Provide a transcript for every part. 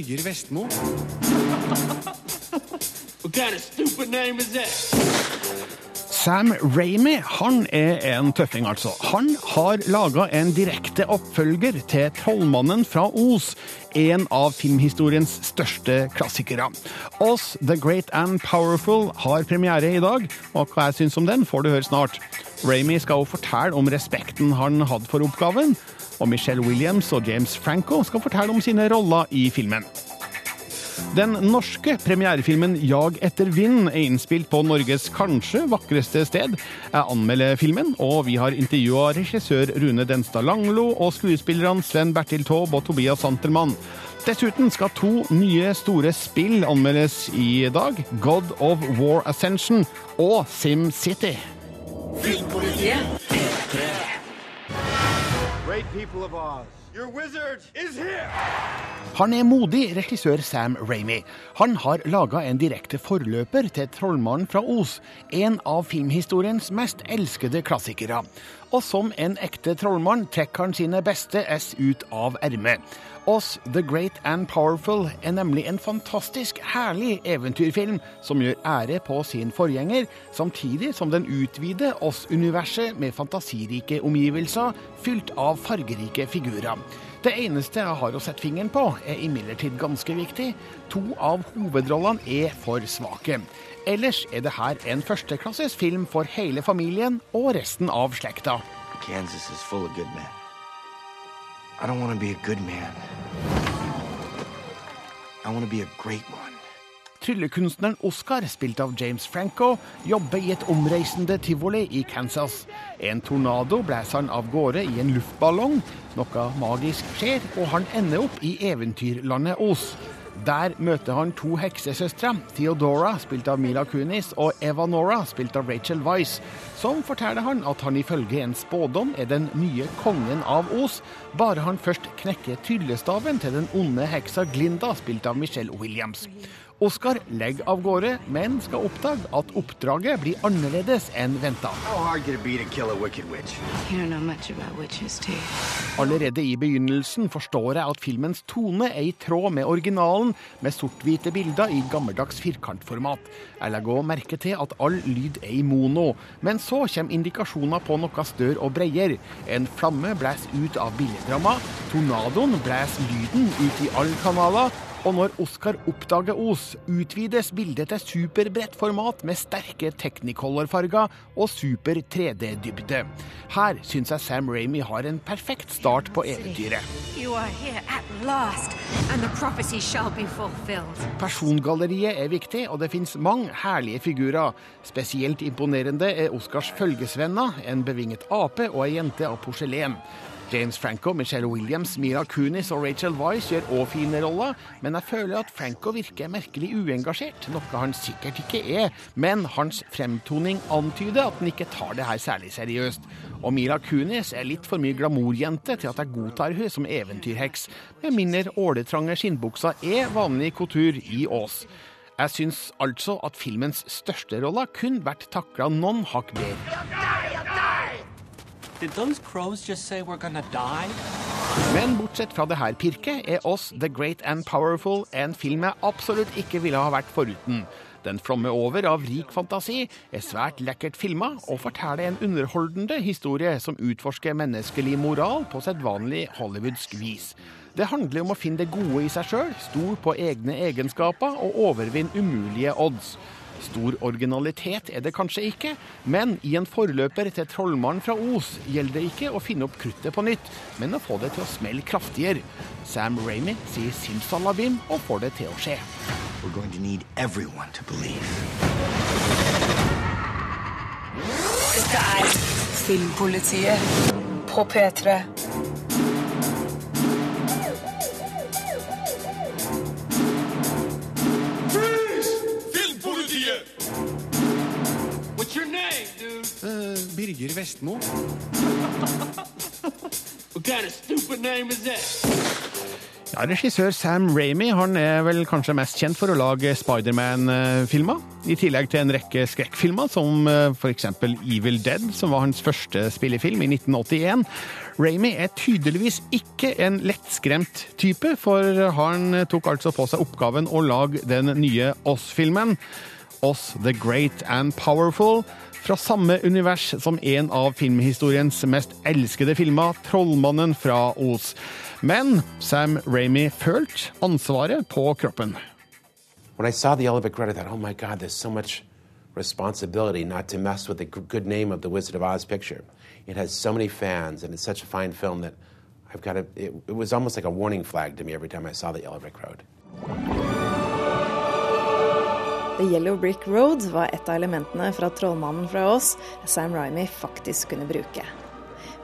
Birger Vestmo. Kind of stupid name is that? Sam Ramy han er en tøffing, altså. Han har laga en direkte oppfølger til 'Trollmannen fra Os', en av filmhistoriens største klassikere. Oss, The Great and Powerful har premiere i dag, og hva jeg syns om den, får du høre snart. Ramy skal også fortelle om respekten han hadde for oppgaven, og Michelle Williams og James Franco skal fortelle om sine roller i filmen. Den norske premierefilmen 'Jag etter vind' er innspilt på Norges kanskje vakreste sted. Jeg anmelder filmen, og vi har intervjua regissør Rune Denstad Langlo og skuespillerne Sven Bertil Taube og Tobias Santelmann. Dessuten skal to nye store spill anmeldes i dag. God of War Ascension og SimCity. Filmpolitiet. Han er modig, regissør Sam Ramy. Han har laga en direkte forløper til 'Trollmannen fra Os', en av filmhistoriens mest elskede klassikere. Og som en ekte trollmann trekker han sine beste ess ut av ermet. Oss The Great and Powerful er nemlig en fantastisk herlig eventyrfilm som gjør ære på sin forgjenger, samtidig som den utvider Oss-universet med fantasirike omgivelser fylt av fargerike figurer. Det eneste jeg har å sette fingeren på, er imidlertid ganske viktig. To av hovedrollene er for svake. Ellers er det her en førsteklasses film for hele familien og resten av slekta. Kansas is full of good men. I don't want to be a good man. I want to be a great one. Tryllekunstneren Oscar, spilt av James Franco, jobber i et omreisende tivoli i Kansas. En tornado blæser han av gårde i en luftballong. Noe magisk skjer, og han ender opp i eventyrlandet Os. Der møter han to heksesøstre, Theodora, spilt av Mila Kunis, og Evanora, spilt av Rachel Weisz, som forteller han at han ifølge en spådom er den nye kongen av Os, bare han først knekker tryllestaven til den onde heksa Glinda, spilt av Michelle Williams. Oscar legger av gårde, men skal oppdage at oppdraget blir annerledes enn venta. Allerede i begynnelsen forstår jeg at filmens tone er i tråd med originalen, med sort-hvite bilder i gammeldags firkantformat. Jeg legger òg merke til at all lyd er i mono, men så kommer indikasjoner på noe større og bredere. En flamme blåser ut av billedramma, tornadoen blåser lyden ut i alle kanaler, og når Oscar oppdager Os, utvides bildet til superbredt format med sterke Technicolor-farger og super 3D-dybde. Her syns jeg Sam Ramy har en perfekt start på eventyret. Last. Persongalleriet er viktig, og det fins mange herlige figurer. Spesielt imponerende er Oscars følgesvenner, en bevinget ape og ei jente av porselen. James Franco, Michelle Williams, Mira Kunis og Rachel Weisz gjør òg fine roller, men jeg føler at Franco virker merkelig uengasjert, noe han sikkert ikke er. Men hans fremtoning antyder at han ikke tar det her særlig seriøst. Og Mira Kunis er litt for mye glamourjente til at jeg godtar hun som eventyrheks, med mindre åletrange skinnbukser er vanlig kultur i Ås. Jeg syns altså at filmens største roller kunne vært takla noen hakk bedre. Men bortsett fra det her pirket, er oss The Great and Powerful en film jeg absolutt ikke ville ha vært foruten. Den flommer over av rik fantasi, er svært lekkert filma og forteller en underholdende historie som utforsker menneskelig moral på sedvanlig hollywoodsk vis. Det handler om å finne det gode i seg sjøl, stol på egne egenskaper og overvinne umulige odds. Stor originalitet er det kanskje ikke, men i en forløper til 'Trollmannen fra Os' gjelder det ikke å finne opp kruttet på nytt, men å få det til å smelle kraftigere. Sam Ramy sier simsalabim og får det til å skje. We're going to need everyone to believe. Dette er Filmpolitiet på P3. Birger Vestmo. What kind of stupid name is? Ja, Ja, Regissør Sam Ramy han er vel kanskje mest kjent for å lage Spiderman-filmer. I tillegg til en rekke skrekkfilmer, som eh, f.eks. Evil Dead, som var hans første spillefilm i 1981. Ramy er tydeligvis ikke en lettskremt type, for han tok altså på seg oppgaven å lage den nye Oss-filmen. Oss the Great and Powerful, fra samme univers som en av filmhistoriens mest elskede filmer, 'Trollmannen fra Os'. Men Sam Ramy følte ansvaret på kroppen. When I saw the Olivet Grove, I thought, oh my God, there's so much responsibility not to mess with the good name of the Wizard of Oz picture. It has so many fans, and it's such a fine film that I've got a, It, it was almost like a warning flag to me every time I saw the Yellow Brick Road. The Yellow Brick Road var et av elementene fra Trollmannen fra oss Sam Rymy faktisk kunne bruke.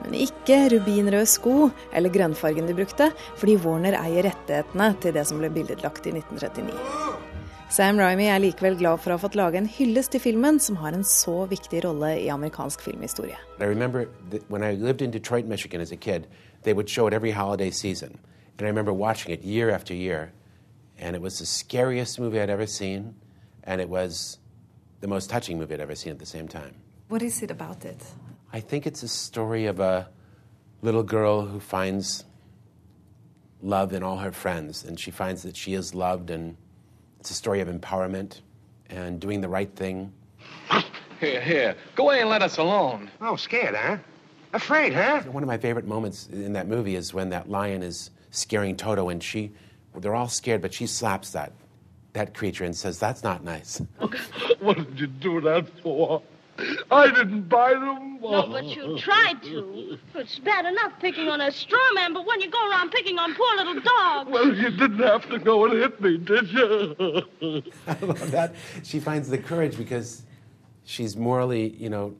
Men ikke rubinrøde sko eller grønnfargen de brukte, fordi Warner eier rettighetene til det som ble billedlagt i 1939. Sam Rymy er likevel glad for å ha fått lage en hyllest til filmen som har en så viktig rolle i amerikansk filmhistorie. Detroit, Michigan kid. And I remember watching it year after year. And it was the scariest movie I'd ever seen. And it was the most touching movie I'd ever seen at the same time. What is it about it? I think it's a story of a little girl who finds love in all her friends. And she finds that she is loved. And it's a story of empowerment and doing the right thing. Here, here. Go away and let us alone. Oh, scared, huh? Afraid, huh? One of my favorite moments in that movie is when that lion is scaring Toto, and she, they're all scared, but she slaps that that creature and says, "That's not nice." What did you do that for? I didn't buy them. No, but you tried to. It's bad enough picking on a straw man, but when you go around picking on poor little dogs. Well, you didn't have to go and hit me, did you? I love that. She finds the courage because she's morally, you know,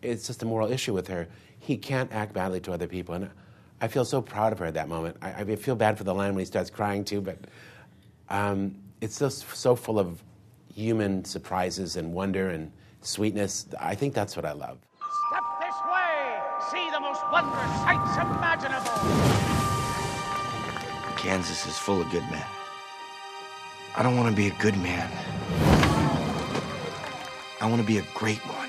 it's just a moral issue with her. He can't act badly to other people, and I feel so proud of her at that moment. I, I feel bad for the lion when he starts crying too, but um, it's just so full of human surprises and wonder and sweetness. I think that's what I love. Step this way. See the most wondrous sights imaginable. Kansas is full of good men. I don't want to be a good man. I want to be a great one.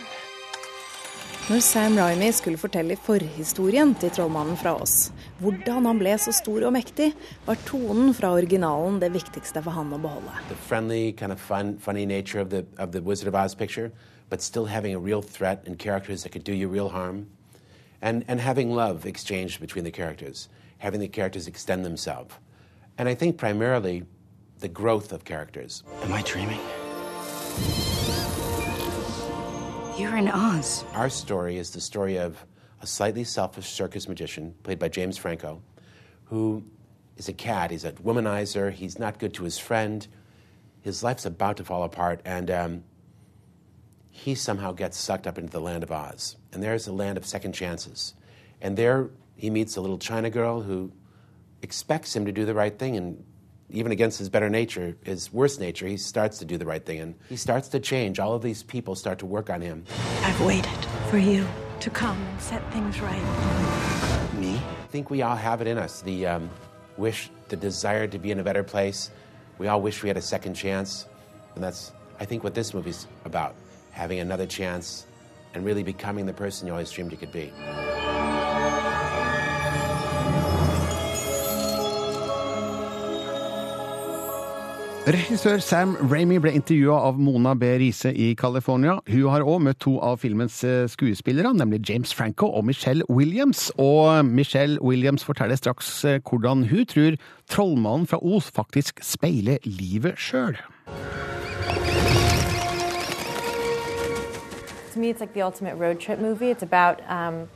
Når Sam Rymy skulle fortelle forhistorien til Trollmannen fra oss, hvordan han ble så stor og mektig, var tonen fra originalen det viktigste for han å beholde. the friendly, kind of fun, of the of the Wizard of Oz picture, but still having a real threat and characters that could do you real harm, and and having love exchanged between the characters, having the characters extend themselves, and I think primarily the growth of characters. Am I dreaming? You're in Oz. Our story is the story of a slightly selfish circus magician played by James Franco, who is a cad. He's a womanizer. He's not good to his friend. His life's about to fall apart, and um, he somehow gets sucked up into the land of Oz. And there's a land of second chances. And there he meets a little China girl who expects him to do the right thing, and even against his better nature, his worse nature, he starts to do the right thing, and he starts to change. All of these people start to work on him. I've waited for you to come and set things right. Me? I think we all have it in us the um, wish, the desire to be in a better place. We all wish we had a second chance. And that's, I think, what this movie's about having another chance and really becoming the person you always dreamed you could be. Regissør Sam Ramy ble intervjua av Mona B. Riise i California. Hun har òg møtt to av filmens eh, skuespillere, nemlig James Franco og Michelle Williams. Og Michelle Williams forteller straks eh, hvordan hun tror trollmannen fra Os faktisk speiler livet sjøl. To me, it's like the ultimate road trip movie. It's about um,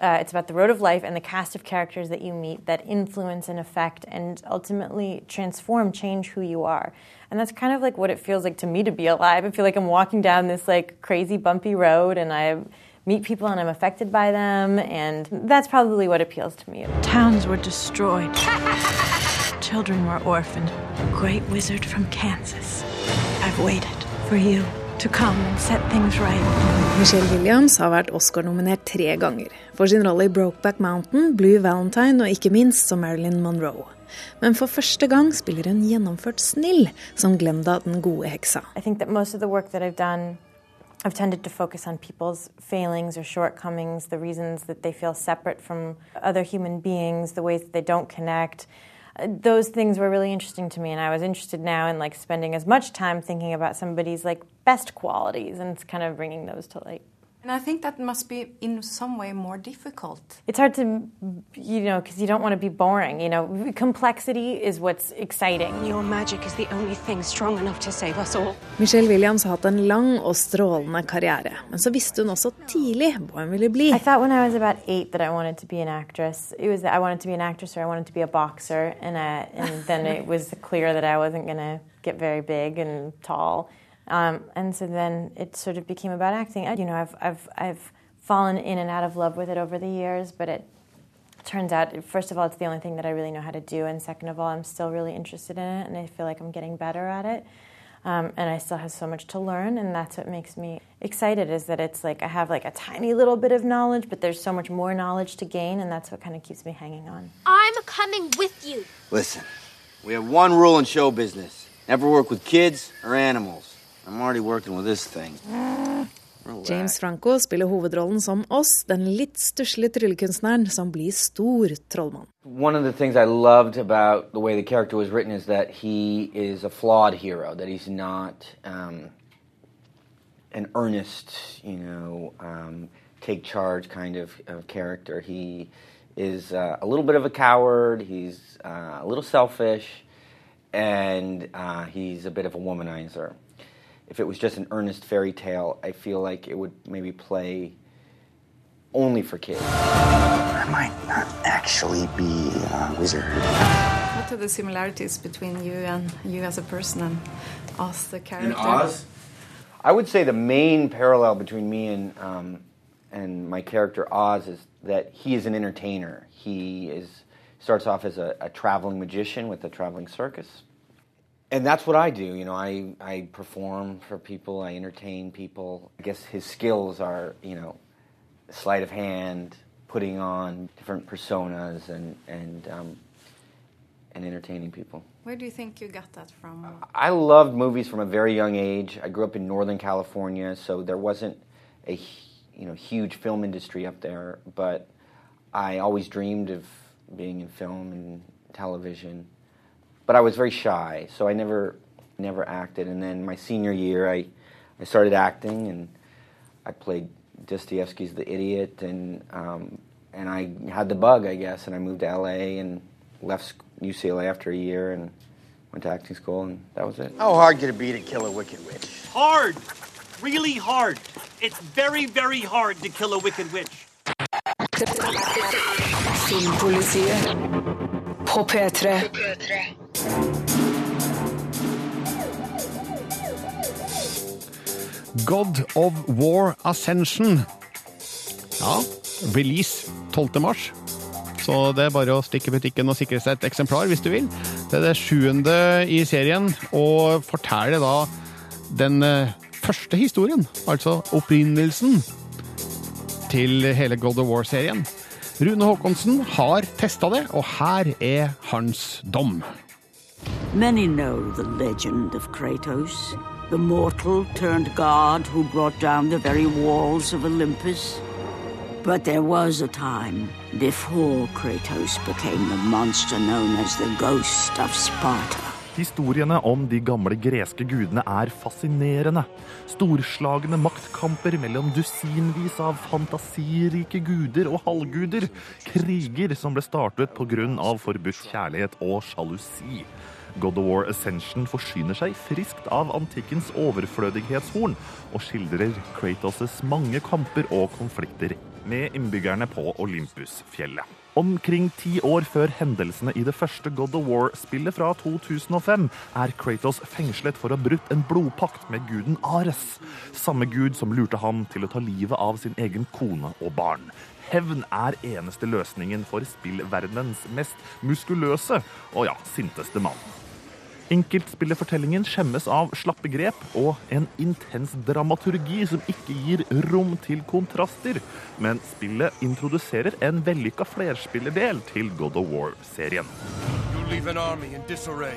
uh, it's about the road of life and the cast of characters that you meet that influence and affect and ultimately transform, change who you are. And that's kind of like what it feels like to me to be alive. I feel like I'm walking down this like crazy bumpy road and I meet people and I'm affected by them and that's probably what appeals to me. Towns were destroyed. Children were orphaned. Great wizard from Kansas. I've waited for you to come and set things right. Michelle Williams har vært Oscar-nominert tre ganger. For sin rolle i Brokeback Mountain, Blue Valentine og ikke minst som Marilyn Monroe. men for første gang spiller hun gjennomført snill som Glenda den gode heksa. I think that most of the work that I've done, I've tended to focus on people's failings or shortcomings, the reasons that they feel separate from other human beings, the ways that they don't connect. Those things were really interesting to me, and I was interested now in like spending as much time thinking about somebody's like best qualities and kind of bringing those to light. And I think that must be in some way more difficult. It's hard to, you know, because you don't want to be boring. You know, complexity is what's exciting. Your magic is the only thing strong enough to save us all. Michelle Williams har hatt en lang og strålende karriere, men så visste hun også tidlig hva hun ville bli. I thought when I was about eight that I wanted to be an actress. It was that I wanted to be an actress or I wanted to be a boxer, and I, and then it was clear that I wasn't going to get very big and tall. Um, and so then it sort of became about acting. I- You know, I've I've I've fallen in and out of love with it over the years, but it turns out first of all it's the only thing that I really know how to do, and second of all I'm still really interested in it, and I feel like I'm getting better at it. Um, and I still have so much to learn, and that's what makes me excited. Is that it's like I have like a tiny little bit of knowledge, but there's so much more knowledge to gain, and that's what kind of keeps me hanging on. I'm coming with you. Listen, we have one rule in show business never work with kids or animals. I'm already working with this thing. Relax. James Franco spiller hovedrollen som oss, den litt stusslige tryllekunstneren som blir stor trollmann. One of the things I loved about the way the character was written is that he is a flawed hero, that he's not um, an earnest, you know, um, take charge kind of, of character. He is uh, a little bit of a coward, he's uh, a little selfish, and uh, he's a bit of a womanizer. If it was just an earnest fairy tale, I feel like it would maybe play only for kids. I might not actually be a wizard. What are the similarities between you and you as a person and Oz the character? I would say the main parallel between me and um, and my character Oz is that he is an entertainer. He is starts off as a, a traveling magician with a traveling circus, and that's what I do. You know, I I perform for people. I entertain people. I guess his skills are you know sleight of hand, putting on different personas, and and um, and entertaining people. Where do you think you got that from? I loved movies from a very young age. I grew up in Northern California, so there wasn't a you know huge film industry up there. But I always dreamed of being in film and television. But I was very shy, so I never never acted. And then my senior year, I I started acting, and I played Dostoevsky's The Idiot, and um, and I had the bug, I guess, and I moved to LA and left UCLA after a year and went to acting school, and that was it. How hard could it be to kill a wicked witch? Hard! Really hard. It's very, very hard to kill a wicked witch. Filmpolitiet på P3. God of War Ascension. Ja, release 12. mars. Så det er bare å stikke i butikken og sikre seg et eksemplar hvis du vil. Det er det sjuende i serien, og forteller da den eh, første historien, altså opprinnelsen til hele God of War-serien. Rune Håkonsen har testa det, og her er hans dom. Many know the legend of Kratos, the mortal turned god who brought down the very walls of Olympus. But there was a time before Kratos became the monster known as the Ghost of Sparta. Historiene om de gamle greske gudene er fascinerende. Storslagne maktkamper mellom dusinvis av fantasirike guder og halvguder. Kriger som ble startet pga. forbudt kjærlighet og sjalusi. God of War Ascension forsyner seg friskt av antikkens overflødighetshorn og skildrer Kratos' mange kamper og konflikter med innbyggerne på Olympusfjellet. Omkring ti år før hendelsene i det første God of War-spillet fra 2005 er Kratos fengslet for å ha brutt en blodpakt med guden Ares. Samme gud som lurte ham til å ta livet av sin egen kone og barn. Hevn er eneste løsningen for spillverdenens mest muskuløse og ja, sinteste mann. Enkeltspillerfortellingen skjemmes av slappe grep og en intens dramaturgi som ikke gir rom til kontraster, men spillet introduserer en vellykka flerspillerdel til God of War-serien. You leave an army in disarray.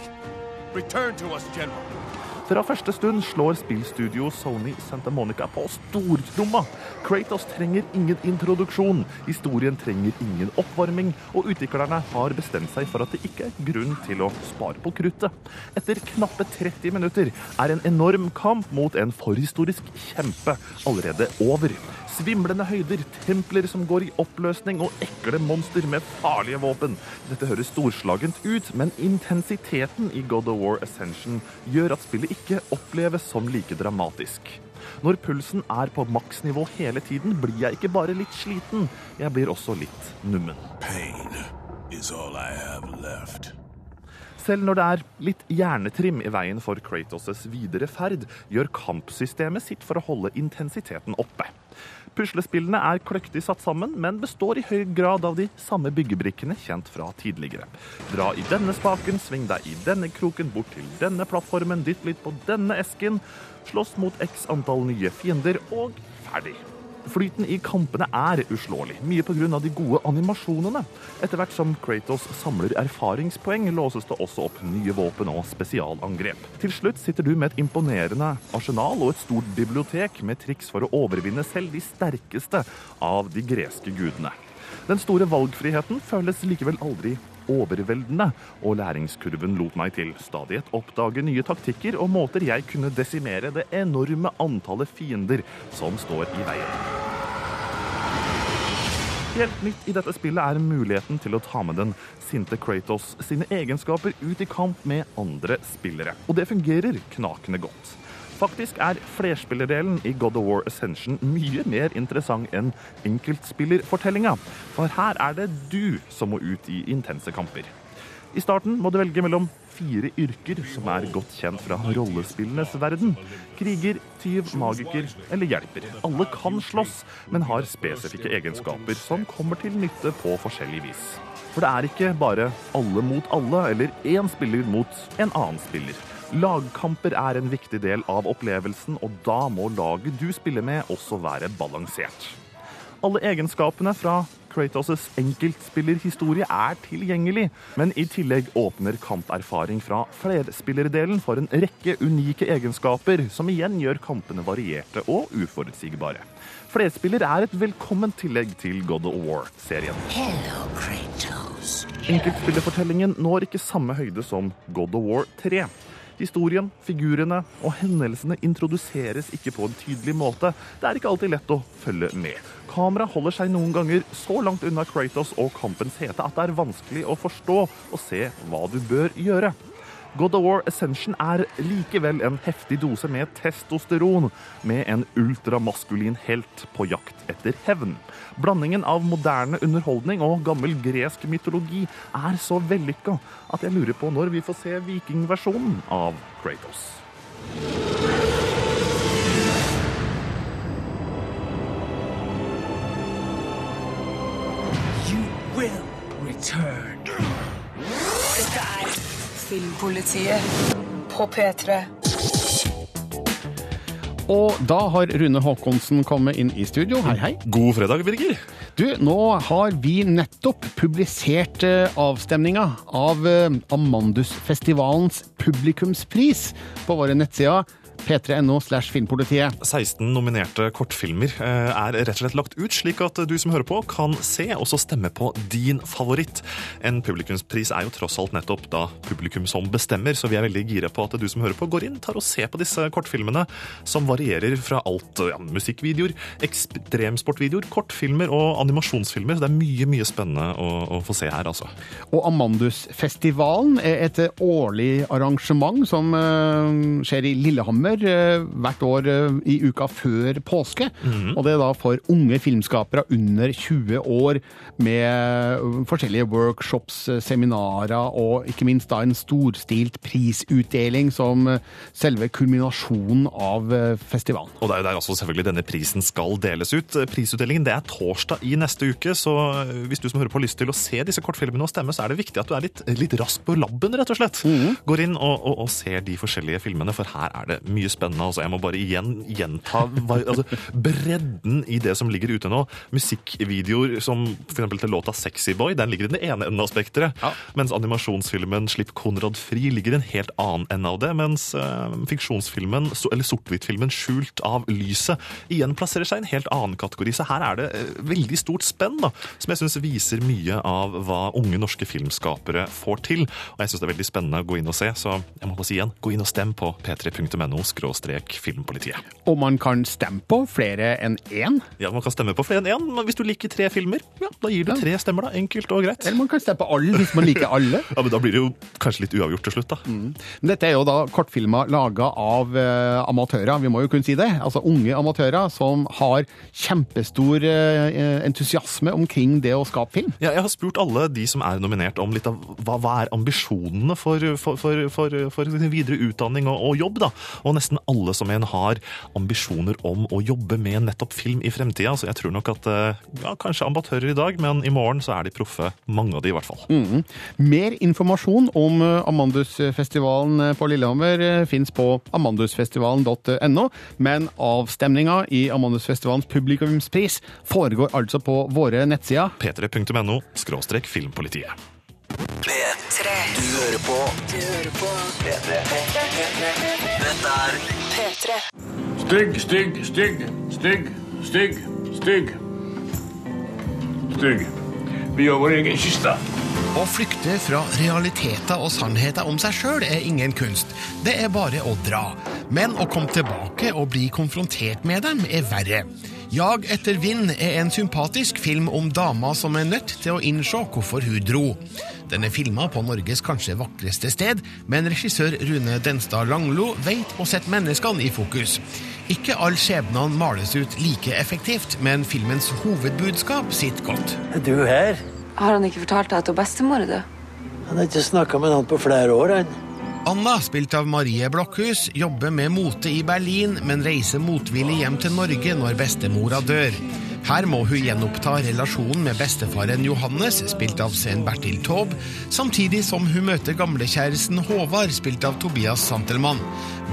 Return to us, General. Fra første stund slår spillstudio Sony Santa Monica på stortromma. Kratos trenger ingen introduksjon, historien trenger ingen oppvarming, og utviklerne har bestemt seg for at det ikke er grunn til å spare på kruttet. Etter knappe 30 minutter er en enorm kamp mot en forhistorisk kjempe allerede over. Svimlende høyder, templer som går i oppløsning og ekle monster med farlige våpen. Dette høres storslagent ut, men intensiteten i God of War Ascension gjør at spillet ikke oppleves som like dramatisk. Når pulsen er på maksnivå hele tiden, blir jeg ikke bare litt sliten, jeg blir også litt nummen. Pain is all I have left. Selv når det er litt hjernetrim i veien for Kratos' videre ferd, gjør kampsystemet sitt for å holde intensiteten oppe. Puslespillene er kløktig satt sammen, men består i høy grad av de samme byggebrikkene kjent fra tidligere. Dra i denne spaken, sving deg i denne kroken, bort til denne plattformen, dytt litt på denne esken, slåss mot x antall nye fiender, og ferdig. Flyten i kampene er uslåelig, mye pga. de gode animasjonene. Etter hvert som Kratos samler erfaringspoeng, låses det også opp nye våpen og spesialangrep. Til slutt sitter du med et imponerende arsenal og et stort bibliotek med triks for å overvinne selv de sterkeste av de greske gudene. Den store valgfriheten føles likevel aldri overveldende, og læringskurven lot meg til stadighet oppdage nye taktikker og måter jeg kunne desimere det enorme antallet fiender som står i veien. Helt nytt i dette spillet er muligheten til å ta med den sinte Kratos sine egenskaper ut i kamp med andre spillere. Og det fungerer knakende godt. Faktisk er flerspillerdelen i God of War Ascension mye mer interessant enn enkeltspillerfortellinga, for her er det du som må ut i intense kamper. I starten må du velge mellom fire yrker som er godt kjent fra rollespillenes verden. Kriger, tyv, magiker eller hjelper. Alle kan slåss, men har spesifikke egenskaper som kommer til nytte på forskjellig vis. For det er ikke bare alle mot alle, eller én spiller mot en annen spiller. Lagkamper er en viktig del av opplevelsen, og da må laget du spiller med, også være balansert. Alle egenskapene fra Kratos' enkeltspillerhistorie er tilgjengelig, men i tillegg åpner kamperfaring fra flerspillerdelen for en rekke unike egenskaper, som igjen gjør kampene varierte og uforutsigbare. Flerspiller er et velkomment tillegg til God of War-serien. Enkeltspillerfortellingen når ikke samme høyde som God of War 3. Historien, figurene og hendelsene introduseres ikke på en tydelig måte. Det er ikke alltid lett å følge med. Kamera holder seg noen ganger så langt unna Kratos og kampens hete at det er vanskelig å forstå og se hva du bør gjøre. God of War Ascension er likevel en heftig dose med testosteron, med en ultramaskulin helt på jakt etter hevn. Blandingen av moderne underholdning og gammel gresk mytologi er så vellykka at jeg lurer på når vi får se vikingversjonen av Kratos. You will return. Er Filmpolitiet på P3. Og da har Rune Haakonsen kommet inn i studio. Hei, hei. God fredag, Birger. Du, nå har vi nettopp publisert eh, avstemninga av eh, Amandusfestivalens publikumspris på våre nettsider p3.no slash filmpolitiet. 16 nominerte kortfilmer eh, er rett og slett lagt ut, slik at du som hører på kan se og så stemme på din favoritt. En publikumspris er jo tross alt nettopp da publikum som bestemmer, så vi er veldig gira på at du som hører på går inn, tar og ser på disse kortfilmene, som varierer fra alt ja, musikkvideoer, ekstremsportvideoer, kortfilmer og animasjonsfilmer. Så det er mye, mye spennende å, å få se her, altså. Og Amandusfestivalen er et årlig arrangement som uh, skjer i Lillehammer eh, hvert år eh, i uka før påske. Mm. Og det er da for unge filmskapere under 20 år med forskjellige workshops, eh, seminarer og ikke minst da en storstilt prisutdeling som eh, selve kulminasjonen av eh, festivalen. Og det er jo der altså selvfølgelig denne prisen skal deles ut. Prisutdelingen det er torsdag i neste uke, så hvis du som hører på har lyst til å se disse kortfilmene og stemme, så er det viktig at du er litt, litt rask på labben, rett og slett. Går inn og, og, og ser de forskjellige filmene, for her er det mye spennende. Altså, jeg må bare igjen gjenta altså, bredden i det som ligger ute nå. Musikkvideoer som f.eks. til låta 'Sexy Boy', den ligger i den ene enden av spekteret. Mens animasjonsfilmen 'Slipp Konrad fri' ligger i en helt annen ende av det. Mens uh, fiksjonsfilmen, so, eller sort-hvitt-filmen 'Skjult av lyset' igjen plasserer seg i en helt annen kategori. Så her er det uh, veldig stort spenn, da, som jeg syns viser mye av hva unge norske filmskapere får til. Og jeg syns det er veldig spennende å gå inn og se, så jeg må bare si igjen, gå inn og stem på p3.no skråstrek filmpolitiet. Og man kan stemme på flere enn én. Ja, man kan stemme på flere enn én, men hvis du liker tre filmer, ja, da gir du tre stemmer, da. Enkelt og greit. Eller man kan stemme på alle hvis man liker alle. ja, men da blir det jo kanskje litt uavgjort til slutt, da. Men Dette er jo da kortfilmer laga av uh, amatører, vi må jo kunne si det. Altså unge amatører som har kjempestor uh, entusiasme omkring det å skape film. Ja, jeg har spurt alle de som er nominert om litt av hva, hva er ambisjonene for, for, for, for, for videre utdanning og, og jobb, da. Og nesten alle som en har ambisjoner om å jobbe med nettopp film i fremtida. Så jeg tror nok at eh, ja, kanskje amatører i dag, men i morgen så er de proffe. Mange av de i hvert fall. Mm. Mer informasjon om eh, Amandusfestivalen eh, på Lillehammer eh, fins på amandusfestivalen.no, men avstemninga i Amandusfestivalens publikumspris foregår altså på våre nettsider. p3.no skråstrek filmpolitiet. P3. Du hører på. Du hører på. P3. Dette er Stygg, stygg, stygg, stygg, stygg, stygg. Stygg. Vi gjør vår egen kiste. Å flykte fra realiteter og sannheter om seg sjøl er ingen kunst. Det er bare å dra. Men å komme tilbake og bli konfrontert med dem er verre. Jag etter vind er en sympatisk film om dama som er nødt til å innse hvorfor hun dro. Den er filma på Norges kanskje vakreste sted, men regissør Rune Denstad Langlo vet å sette menneskene i fokus. Ikke alle skjebnene males ut like effektivt, men filmens hovedbudskap sitter godt. Er du her? Har han ikke fortalt deg at hun bestemor er død? Han har ikke snakka med noen på flere år, han. Anna, spilt av Marie Blokhus, jobber med mote i Berlin, men reiser motvillig hjem til Norge når bestemora dør. Her må hun gjenoppta relasjonen med bestefaren Johannes, spilt av Sven Bertil Taube, samtidig som hun møter gamlekjæresten Håvard, spilt av Tobias Santelmann.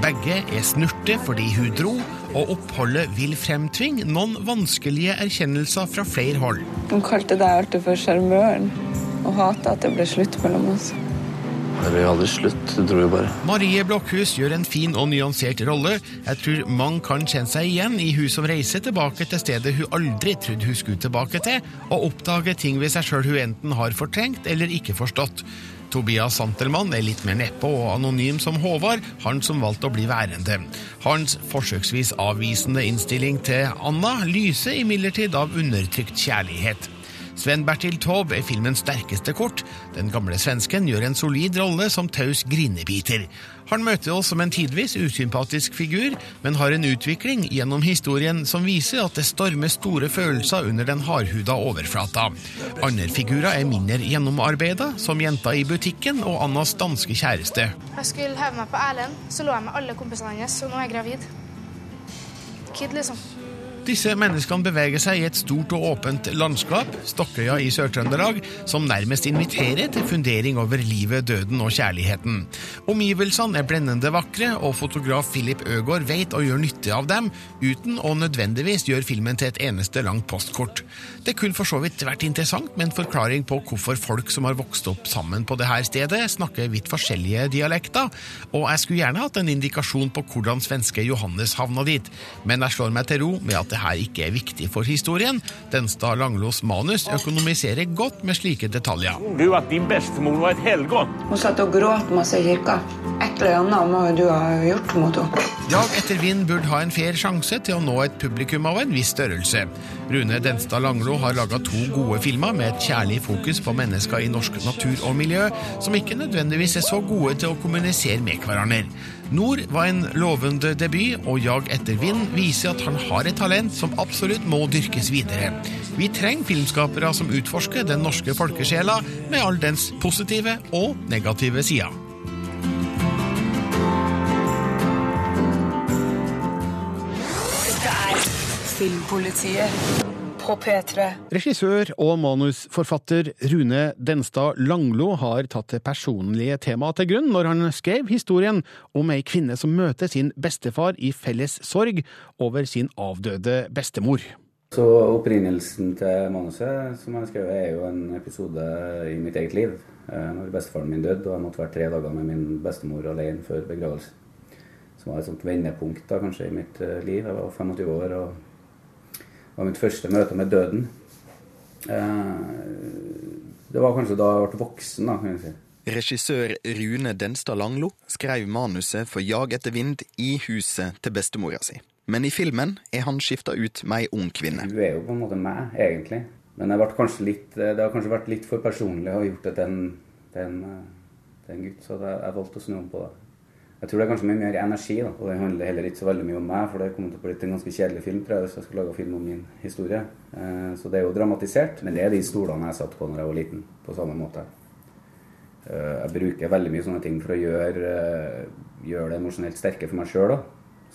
Begge er snurte fordi hun dro, og oppholdet vil fremtvinge noen vanskelige erkjennelser fra flere hold. Hun kalte deg alltid for sjarmøren, og hata at det ble slutt mellom oss. Det ble jo aldri slutt. Det dro jo bare. Marie Blokhus gjør en fin og nyansert rolle. Jeg tror mange kan kjenne seg igjen i hun som reiser tilbake til stedet hun aldri trodde hun skulle tilbake til, og oppdager ting ved seg sjøl hun enten har fortrengt eller ikke forstått. Tobias Santelmann er litt mer nedpå og anonym som Håvard, han som valgte å bli værende. Hans forsøksvis avvisende innstilling til Anna lyser imidlertid av undertrykt kjærlighet. Sven Bertil Taube er filmens sterkeste kort. Den gamle svensken gjør en solid rolle som taus grinebiter. Han møter oss som en tidvis usympatisk figur, men har en utvikling gjennom historien som viser at det stormer store følelser under den hardhuda overflata. Andre figurer er mindre gjennomarbeida, som jenta i butikken og Annas danske kjæreste. Jeg skulle heve meg på Erlend, så lå jeg med alle kompisene hans, og nå er jeg gravid. Kid, liksom. Disse menneskene beveger seg i et stort og åpent landskap, Stokkøya i Sør-Trøndelag, som nærmest inviterer til fundering over livet, døden og kjærligheten. Omgivelsene er blendende vakre, og fotograf Philip Øgård vet å gjøre nytte av dem, uten å nødvendigvis gjøre filmen til et eneste langt postkort. Det kunne for så vidt vært interessant med en forklaring på hvorfor folk som har vokst opp sammen på dette stedet, snakker vidt forskjellige dialekter, og jeg skulle gjerne hatt en indikasjon på hvordan svenske Johannes havna dit, men jeg slår meg til ro med at det her ikke er viktig for historien. Denstad Langlos manus økonomiserer godt med slike detaljer. Du at din bestemor var et helgon. Hun satt og gråt masse i kirka. Et eller annet må jo du ha gjort mot henne. Jag etter vind burde ha en fair sjanse til å nå et publikum av en viss størrelse. Rune Denstad Langlo har laga to gode filmer med et kjærlig fokus på mennesker i norsk natur og miljø, som ikke nødvendigvis er så gode til å kommunisere med hverandre. Nord var en lovende debut, og Jag etter vind viser at han har et talent som absolutt må dyrkes videre. Vi trenger filmskapere som utforsker den norske folkesjela med all dens positive og negative sider. Dette er Filmpolitiet på P3. Regissør og manusforfatter Rune Denstad Langlo har tatt det personlige temaet til grunn når han skrev historien om ei kvinne som møter sin bestefar i felles sorg over sin avdøde bestemor. Så Opprinnelsen til manuset som jeg skrev, er jo en episode i mitt eget liv. Eh, Når bestefaren min døde, og jeg måtte være tre dager med min bestemor alene før begravelse. Som var et sånt vendepunkt da, kanskje i mitt eh, liv. Jeg var 25 år og det var mitt første møte med døden. Eh, Det var kanskje da jeg ble voksen, da, kan jeg si. Regissør Rune Denstad Langlo skrev manuset for Jag etter vind i huset til bestemora si. Men i filmen er han skifta ut med ei ung kvinne. Hun er jo på en måte meg, egentlig. Men litt, det har kanskje vært litt for personlig å ha gjort det til en, til en gutt, så det, jeg valgte å snu om på det. Jeg tror det er kanskje mye mer energi, da, og det handler heller ikke så veldig mye om meg, for det kommer til å bli en ganske kjedelig film tror jeg, hvis jeg skulle lage film om min historie. Eh, så det er jo dramatisert, men det er de stolene jeg satt på når jeg var liten, på samme måte. Eh, jeg bruker veldig mye sånne ting for å gjøre, eh, gjøre det emosjonelt sterke for meg sjøl.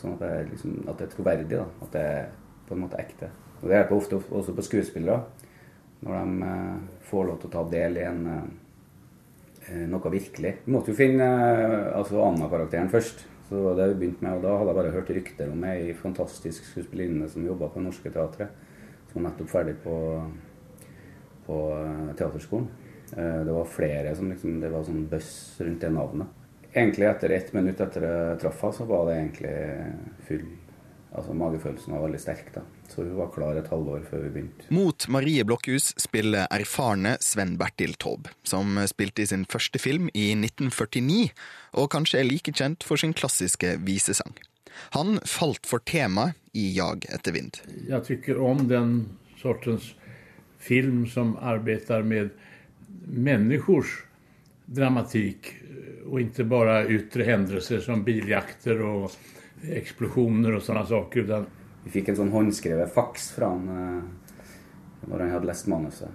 Sånn at liksom, at det er troverdig. Da. At det er på en måte ekte. Og Det hjelper ofte også på skuespillere. Når de eh, får lov til å ta del i en, eh, noe virkelig. Vi måtte jo finne eh, altså Anna-karakteren først. Så det vi begynte med, og Da hadde jeg bare hørt rykter om ei fantastisk skuespillerinne som jobba på Norske Teatret. Som var nettopp ferdig på, på eh, teaterskolen. Eh, Det var flere som liksom, Det var sånn buzz rundt det navnet. Egentlig etter ett minutt etter jeg traff henne, så var det egentlig full Altså magefølelsen var veldig sterk, da. Så hun var klar et halvår før vi begynte. Mot Marie Blokhus spiller erfarne Sven Bertil Taube, som spilte i sin første film i 1949, og kanskje er like kjent for sin klassiske visesang. Han falt for temaet i Jag etter vind. Jeg tycker om den sortens film som arbeider med människors dramatikk, og ikke bare ytre hendelser som biljakter och explosioner och sådana saker. Utan Vi fikk en sånn håndskrevet faks fra han eh, når han hadde lest manuset.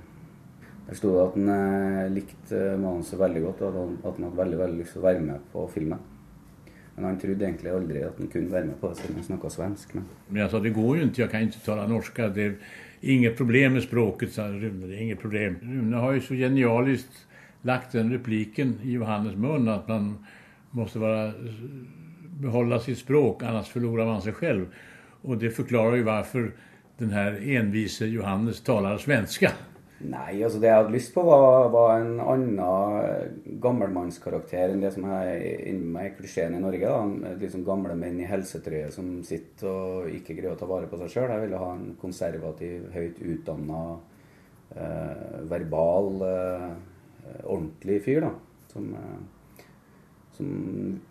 Der sto det at han eh, likte eh, manuset veldig godt, og at han- hadde veldig veldig lyst til å være med på filmen. Men han trodde egentlig aldri at han kunne være med på det, siden han snakka svensk. Men Men jeg sa, det går jo ikke, jeg kan ikke tale norsk. Det er inget problem med språket, sa Rune. Det er inget problem. Rune har jo så genialisk lagt den repliken i Johannes munn at man måtte vara, behålla sitt språk, annars förlorar man sig själv. Och det förklarar ju varför den här envise Johannes talar svenska. Nei, altså det jeg hadde lyst på, var, var en annen eh, gammelmannskarakter enn det som er inni meg klisjeen i Norge. da. Liksom Gamle menn i helsetrøye som sitter og ikke greier å ta vare på seg sjøl. Jeg ville ha en konservativ, høyt utdanna, eh, verbal, eh, ordentlig fyr. da. Som, eh, som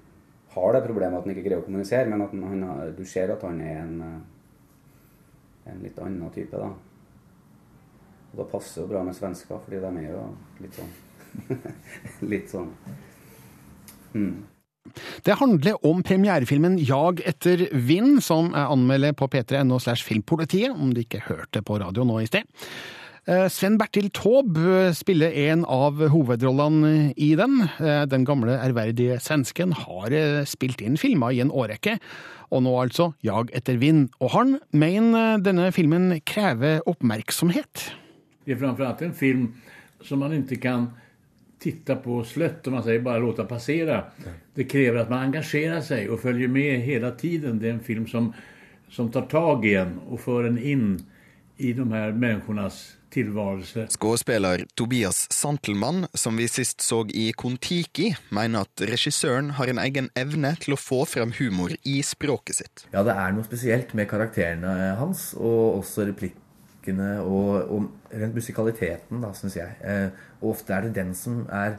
har det problemet at han ikke greier å kommunisere, men at han, du ser at han er en, eh, en litt annen type. da. Og da passer jo bra med svensker, fordi de er jo litt sånn Litt sånn mm. Det handler om premierefilmen Jag etter vind, som er anmelder på p3.no slash filmpolitiet, om du ikke hørte på radio nå i sted. Eh, Sven Bertil Taube spiller en av hovedrollene i den. Eh, Den gamle, ærverdige svensken har eh, spilt inn filmer i en årrekke, og nå altså Jag etter vind. Og han mener denne filmen krever oppmerksomhet. Det er framfor alt en film som man ikke kan titta på slött, om man säger bara låta passera. Det krever at man engasjerer seg og følger med hele tiden. Det er en film som, som tar tag i en og för en inn i de här människornas tillvarelse. Skuespiller Tobias Santelmann, som vi sist så i Kon-Tiki, mener at regissøren har en egen evne til å få frem humor i språket sitt. Ja, det er noe spesielt med karakterene hans, og også replikkene og, og rent musikaliteten, da, syns jeg. Eh, og ofte er det den som er,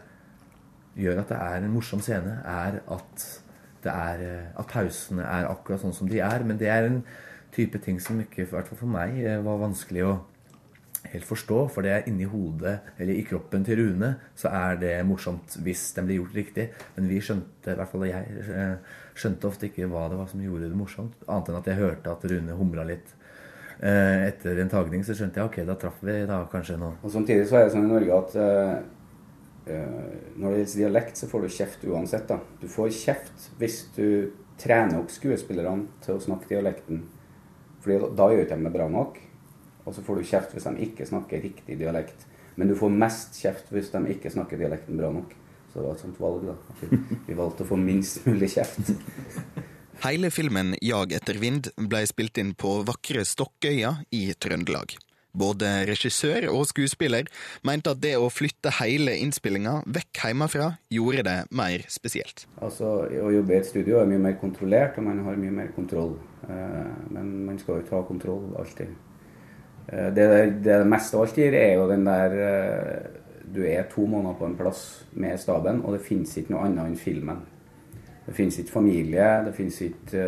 gjør at det er en morsom scene, er at, det er, eh, at pausene er akkurat sånn som de er. Men det er en type ting som ikke, i hvert fall for meg, eh, var vanskelig å helt forstå. For det er inni hodet, eller i kroppen til Rune, så er det morsomt hvis den blir gjort riktig. Men vi skjønte, i hvert fall jeg, eh, skjønte ofte ikke hva det var som gjorde det morsomt. Annet enn at jeg hørte at Rune humra litt. Eh, Etter en tagning så skjønte jeg ok, da traff vi da kanskje nå. Og Samtidig så er det sånn i Norge at eh, når det gjelder dialekt, så får du kjeft uansett. da. Du får kjeft hvis du trener opp skuespillerne til å snakke dialekten. Fordi da gjør ikke de det bra nok. Og så får du kjeft hvis de ikke snakker riktig dialekt. Men du får mest kjeft hvis de ikke snakker dialekten bra nok. Så det var et sånt valg, da. Vi valgte å få minst mulig kjeft. Hele filmen 'Jag etter vind' ble spilt inn på vakre Stokkøya i Trøndelag. Både regissør og skuespiller mente at det å flytte hele innspillinga vekk hjemmefra gjorde det mer spesielt. Altså, Å jobbe i et studio er mye mer kontrollert, og man har mye mer kontroll. Eh, Men man skal jo ikke ha kontroll alltid. Eh, Det, det, meste alt gir, er jo den der eh, Du er to måneder på en plass med staben, og det fins ikke noe annet enn filmen. Det fins ikke familie, det fins ikke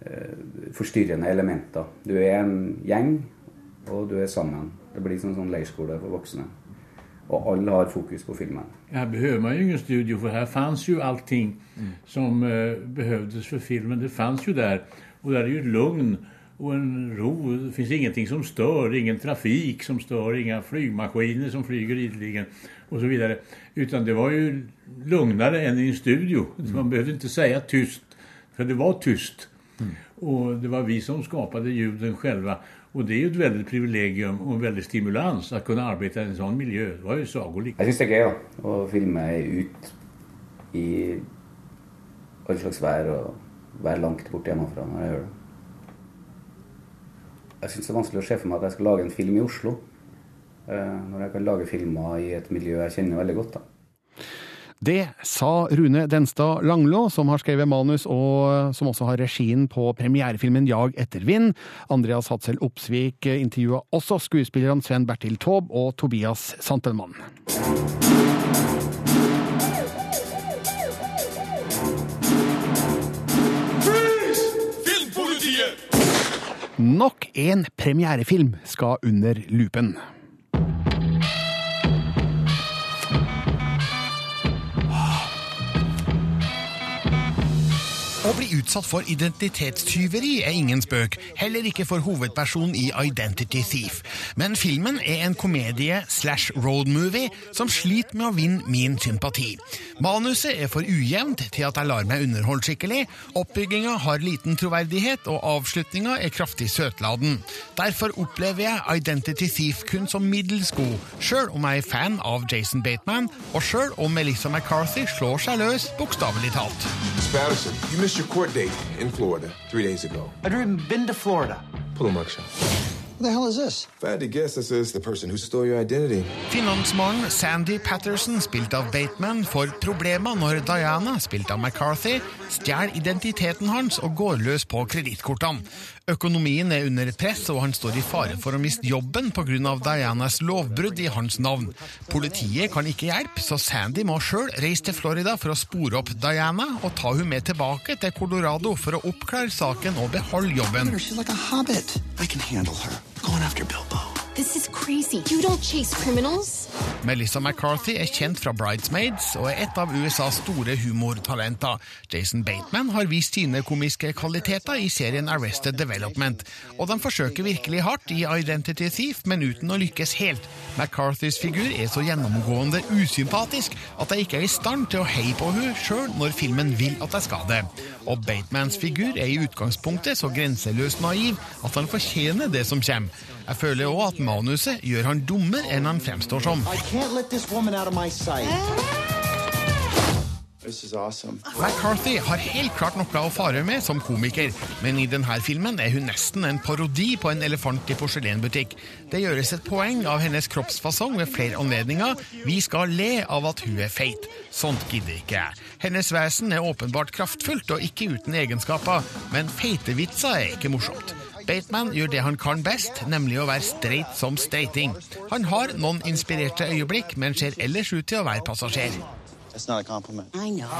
eh, forstyrrende elementer. Du er en gjeng, og du er sammen. Det blir som en sånn leirskole for voksne. Og alle har fokus på filmen. Her behøver man jo ingen studio for her fanns jo allting som uh, behøvdes for filmen. Det fanns jo der. Og det er jo et lugn och en ro. Det finns ingenting som stör, ingen trafik som stör, inga flygmaskiner som flyger ideligen och så vidare. Utan det var ju lugnare än i en studio. Man behövde inte säga tyst, för det var tyst. Och det var vi som skapade ljuden själva. Och det är ju ett väldigt privilegium och en väldig stimulans att kunna arbeta i en sånn miljø. Det var jo sagolikt. Jeg syns det er gøy da, å filme ut i all slags vær og være langt borte hjemmefra når jeg gjør det. Jeg syns det er vanskelig å se for meg at jeg skal lage en film i Oslo. eh, Når jeg kan lage filmer i et miljø jeg kjenner veldig godt. da. Det sa Rune Denstad Langlå, som har skrevet manus og som også har regien på premierefilmen Jag etter vind. Andreas Hatzel Opsvik intervjua også skuespillerne Sven Bertil Taube og Tobias Santelmann. Filmpolitiet! Nok en premierefilm skal under lupen. Å bli utsatt for identitetstyveri er ingen spøk, heller ikke for hovedpersonen i Identity Thief. Men filmen er en komedie slash roadmovie som sliter med å vinne min sympati. Manuset er for ujevnt til at jeg lar meg underholde skikkelig, oppbygginga har liten troverdighet, og avslutninga er kraftig søtladen. Derfor opplever jeg Identity Thief kun som middels god, sjøl om jeg er fan av Jason Bateman, og sjøl om Melissa McCarthy slår seg løs, bokstavelig talt. Patterson, you missed your court date in Florida three days ago. I'd even been to Florida. Pull a mugshot. What the hell is this? If I had to guess, this is the person who stole your identity. Finansmannen Sandy Patterson, spilt av Bateman, får problemer når Diana, spilt av McCarthy, stjeler identiteten hans og går løs på kredittkortene. Økonomien er under press, og han står i fare for å miste jobben pga. Dianas lovbrudd i hans navn. Politiet kan ikke hjelpe, så Sandy må sjøl reise til Florida for å spore opp Diana og ta hun med tilbake til Colorado for å oppklare saken og beholde jobben. I can handle her. This is crazy. You don't chase criminals. Melissa McCarthy er kjent fra Bridesmaids og er et av USAs store humortalenter. Jason Bateman har vist sine komiske kvaliteter i serien Arrested Development, og de forsøker virkelig hardt i Identity Thief, men uten å lykkes helt. McCarthys figur er så gjennomgående usympatisk at jeg ikke er i stand til å heie på henne sjøl når filmen vil at jeg skal det. Og Batemans figur er i utgangspunktet så grenseløst naiv at han fortjener det som kommer. Jeg føler òg at manuset gjør han dummere enn han fremstår som. Awesome. McCarthy har helt klart noe å fare med som komiker, men i denne filmen er hun nesten en parodi på en elefant i porselenbutikk. Det gjøres et poeng av hennes kroppsfasong ved flere anledninger. Vi skal le av at hun er feit. Sånt gidder ikke jeg. Hennes vesen er åpenbart kraftfullt og ikke uten egenskaper, men feitevitser er ikke morsomt. Bateman gjør det han kan best, nemlig å være streit som streiting. Han har noen inspirerte øyeblikk, men ser ellers ut til å være passasjer. That's not a compliment.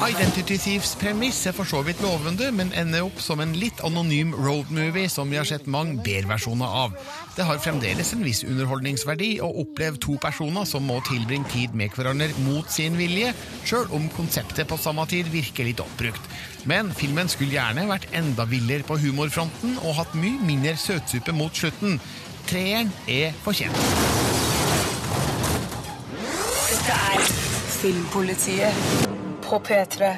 Identity Thieves premiss er for så vidt lovende, men ender opp som en litt anonym roadmovie som vi har sett mange bedre-versjoner av. Det har fremdeles en viss underholdningsverdi å oppleve to personer som må tilbringe tid med hverandre mot sin vilje, sjøl om konseptet på samme tid virker litt oppbrukt. Men filmen skulle gjerne vært enda villere på humorfronten og hatt mye mindre søtsuppe mot slutten. Treeren er fortjent. Dette er Filmpolitiet på P3.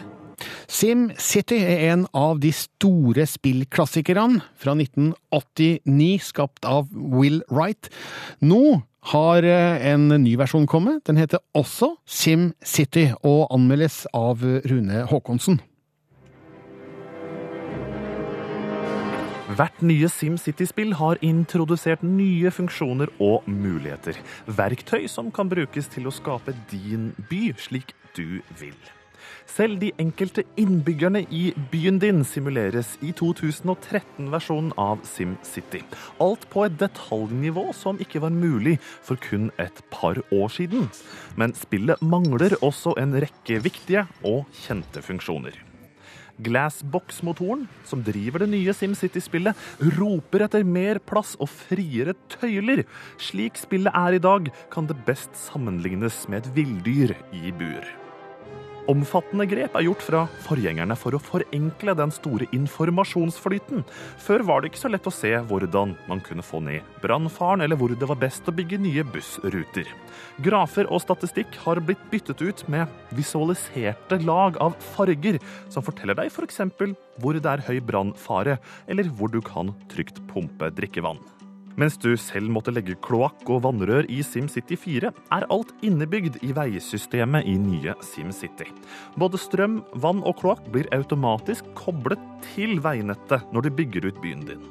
SimCity er en av de store spillklassikerne fra 1989, skapt av Will Wright. Nå har eh, en ny versjon kommet. Den heter også SimCity, og anmeldes av Rune Håkonsen. Hvert nye SimCity-spill har introdusert nye funksjoner og muligheter. Verktøy som kan brukes til å skape din by slik du vil. Selv de enkelte innbyggerne i byen din simuleres i 2013-versjonen av SimCity. Alt på et detaljnivå som ikke var mulig for kun et par år siden. Men spillet mangler også en rekke viktige og kjente funksjoner. Glassbox-motoren, som driver det nye SimCity-spillet, roper etter mer plass og friere tøyler. Slik spillet er i dag, kan det best sammenlignes med et villdyr i bur. Omfattende grep er gjort fra forgjengerne for å forenkle den store informasjonsflyten. Før var det ikke så lett å se hvordan man kunne få ned brannfaren, eller hvor det var best å bygge nye bussruter. Grafer og statistikk har blitt byttet ut med visualiserte lag av farger, som forteller deg f.eks. hvor det er høy brannfare, eller hvor du kan trygt pumpe drikkevann. Mens du selv måtte legge kloakk og vannrør i SimCity 4, er alt innebygd i veisystemet i nye SimCity. Både strøm, vann og kloakk blir automatisk koblet til veinettet når du bygger ut byen din.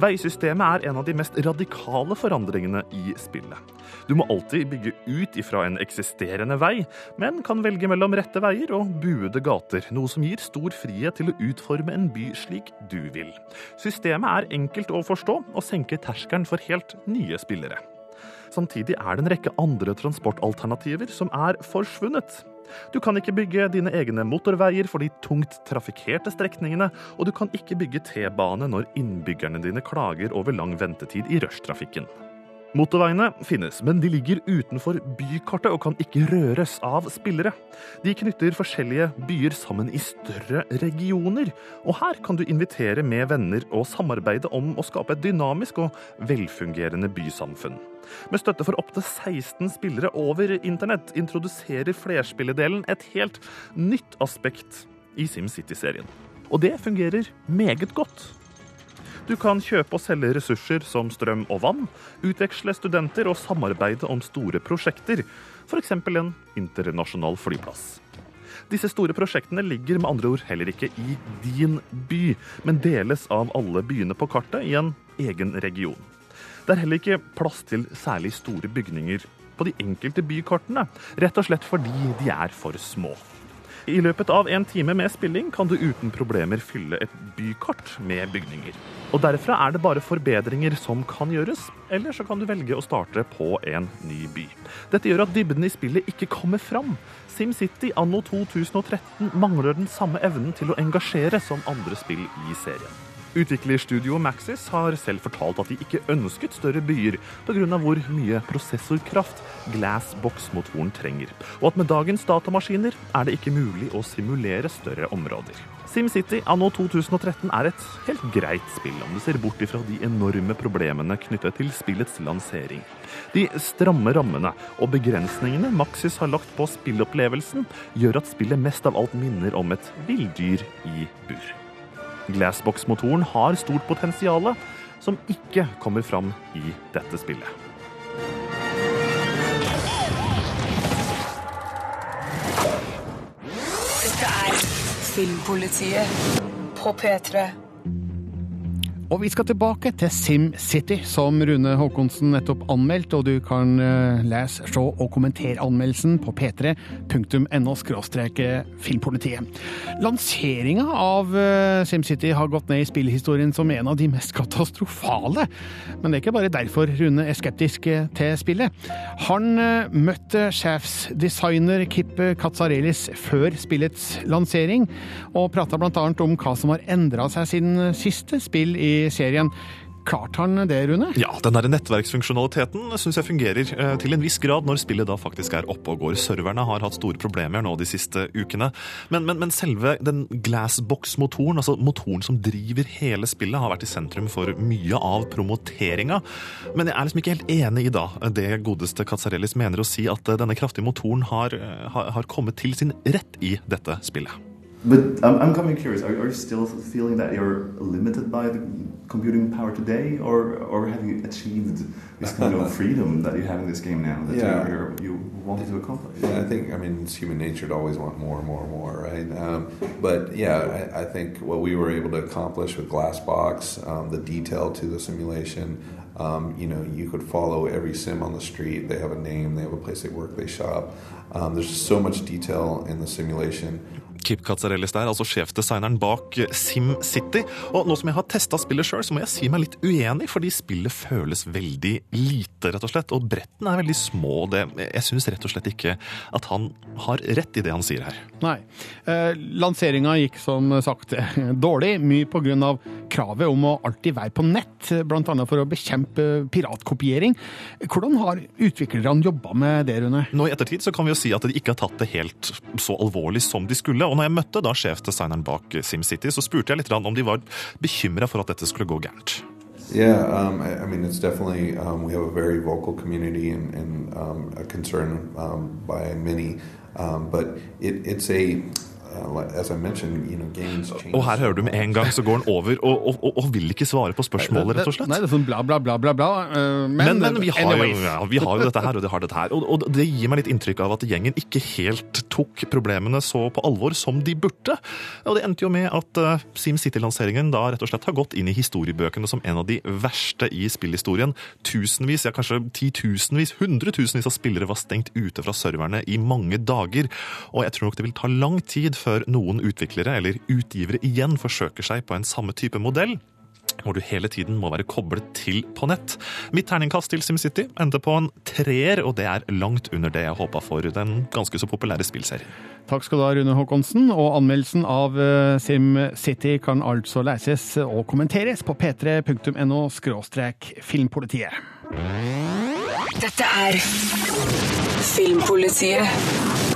Veisystemet er en av de mest radikale forandringene i spillet. Du må alltid bygge ut ifra en eksisterende vei, men kan velge mellom rette veier og buede gater, noe som gir stor frihet til å utforme en by slik du vil. Systemet er enkelt å forstå og senker terskelen for helt nye spillere. Samtidig er det en rekke andre transportalternativer som er forsvunnet. Du kan ikke bygge dine egne motorveier for de tungt trafikkerte strekningene, og du kan ikke bygge T-bane når innbyggerne dine klager over lang ventetid i rushtrafikken. Motorveiene finnes, men de ligger utenfor bykartet og kan ikke røres av spillere. De knytter forskjellige byer sammen i større regioner, og her kan du invitere med venner og samarbeide om å skape et dynamisk og velfungerende bysamfunn. Med støtte for opptil 16 spillere over internett introduserer flerspilledelen et helt nytt aspekt i SimCity-serien. Og det fungerer meget godt. Du kan kjøpe og selge ressurser som strøm og vann, utveksle studenter og samarbeide om store prosjekter, f.eks. en internasjonal flyplass. Disse store prosjektene ligger med andre ord heller ikke i din by, men deles av alle byene på kartet i en egen region. Det er heller ikke plass til særlig store bygninger på de enkelte bykartene, rett og slett fordi de er for små. I løpet av en time med spilling kan du uten problemer fylle et bykart med bygninger. Og Derfra er det bare forbedringer som kan gjøres, eller så kan du velge å starte på en ny by. Dette gjør at dybden i spillet ikke kommer fram. SimCity anno 2013 mangler den samme evnen til å engasjere som andre spill i serien. Utviklerstudio Maxis har selv fortalt at de ikke ønsket større byer pga. hvor mye prosessorkraft Glassbox-motoren trenger, og at med dagens datamaskiner er det ikke mulig å simulere større områder. SimCity anno 2013 er et helt greit spill, om du ser bort ifra de enorme problemene knyttet til spillets lansering. De stramme rammene og begrensningene Maxis har lagt på spillopplevelsen, gjør at spillet mest av alt minner om et villdyr i bur. Glassbox-motoren har stort potensial, som ikke kommer fram i dette spillet. Dette er Filmpolitiet på P3. Og vi skal tilbake til SimCity, som Rune Håkonsen nettopp anmeldte, og du kan eh, lese, se og kommentere anmeldelsen på p3.no filmpolitiet. Lanseringa av eh, SimCity har gått ned i spillhistorien som en av de mest katastrofale. Men det er ikke bare derfor Rune er skeptisk eh, til spillet. Han møtte sjefsdesigner Kippe Katsarelis før spillets lansering, og prata annet om hva som har endra seg siden siste spill i serien. Klarte han det, Rune? Ja, den der nettverksfunksjonaliteten syns jeg fungerer eh, til en viss grad når spillet da faktisk er oppe og går. Serverne har hatt store problemer nå de siste ukene. Men, men, men selve den glassbox-motoren, altså motoren som driver hele spillet, har vært i sentrum for mye av promoteringa. Men jeg er liksom ikke helt enig i da det godeste Katsarellis mener å si at denne kraftige motoren har, eh, har, har kommet til sin rett i dette spillet. But I'm, I'm coming curious. Are, are you still feeling that you're limited by the computing power today, or or have you achieved this kind of freedom that you have in this game now that Yeah. you're, you're, wanted to accomplish? Yeah, I think I mean it's human nature to always want more and more and more, right? Um, but yeah, I, I think what we were able to accomplish with Glassbox, um, the detail to the simulation. Um, you know, you could follow every sim on the street. They have a name. They have a place they work. They shop. Um, there's so much detail in the simulation. Kip Katsarellis der, altså sjefdesigneren bak SimCity. Og nå som jeg har testa spillet sjøl, så må jeg si meg litt uenig, fordi spillet føles veldig lite, rett og slett. Og brettene er veldig små. Det, jeg syns rett og slett ikke at han har rett i det han sier her. Nei. Eh, Lanseringa gikk som sagt dårlig, mye pga. kravet om å alltid være på nett, bl.a. for å bekjempe piratkopiering. Hvordan har utviklerne jobba med det, Rune? Nå i ettertid så kan vi jo si at de ikke har tatt det helt så alvorlig som de skulle. Og når jeg møtte da sjefdesigneren bak SimCity, så spurte jeg litt om de var bekymra for at dette skulle gå gærent. Yeah, um, I, I mean, it's definitely, um, we have a very vocal community and, and um, a concern um, by many. Um, but it, it's a, uh. Og her hører du med en gang så går han over og, og, og, og vil ikke svare på spørsmålet, rett og slett. Nei, det er sånn bla, bla, bla, bla, bla. eh, Men, Men, men vi, har jo, ja, vi har jo dette her, og det har dette her. Og, og det gir meg litt inntrykk av at gjengen ikke helt tok problemene så på alvor som de burde. Og det endte jo med at uh, SimCity-lanseringen da rett og slett har gått inn i historiebøkene som en av de verste i spillhistorien. Tusenvis, ja kanskje titusenvis, hundretusenvis av spillere var stengt ute fra serverne i mange dager. Og jeg tror nok det vil ta lang tid før noen utviklere eller utgivere igjen forsøker seg på en samme type modell hvor du hele tiden må være koblet til på nett. Mitt terningkast til SimCity endte på en treer, og det er langt under det jeg håpa for den ganske så populære spillserien. Takk skal du ha, Rune Håkonsen. Og anmeldelsen av eh, SimCity kan altså leses og kommenteres på p3.no filmpolitiet. Dette er Filmpolitiet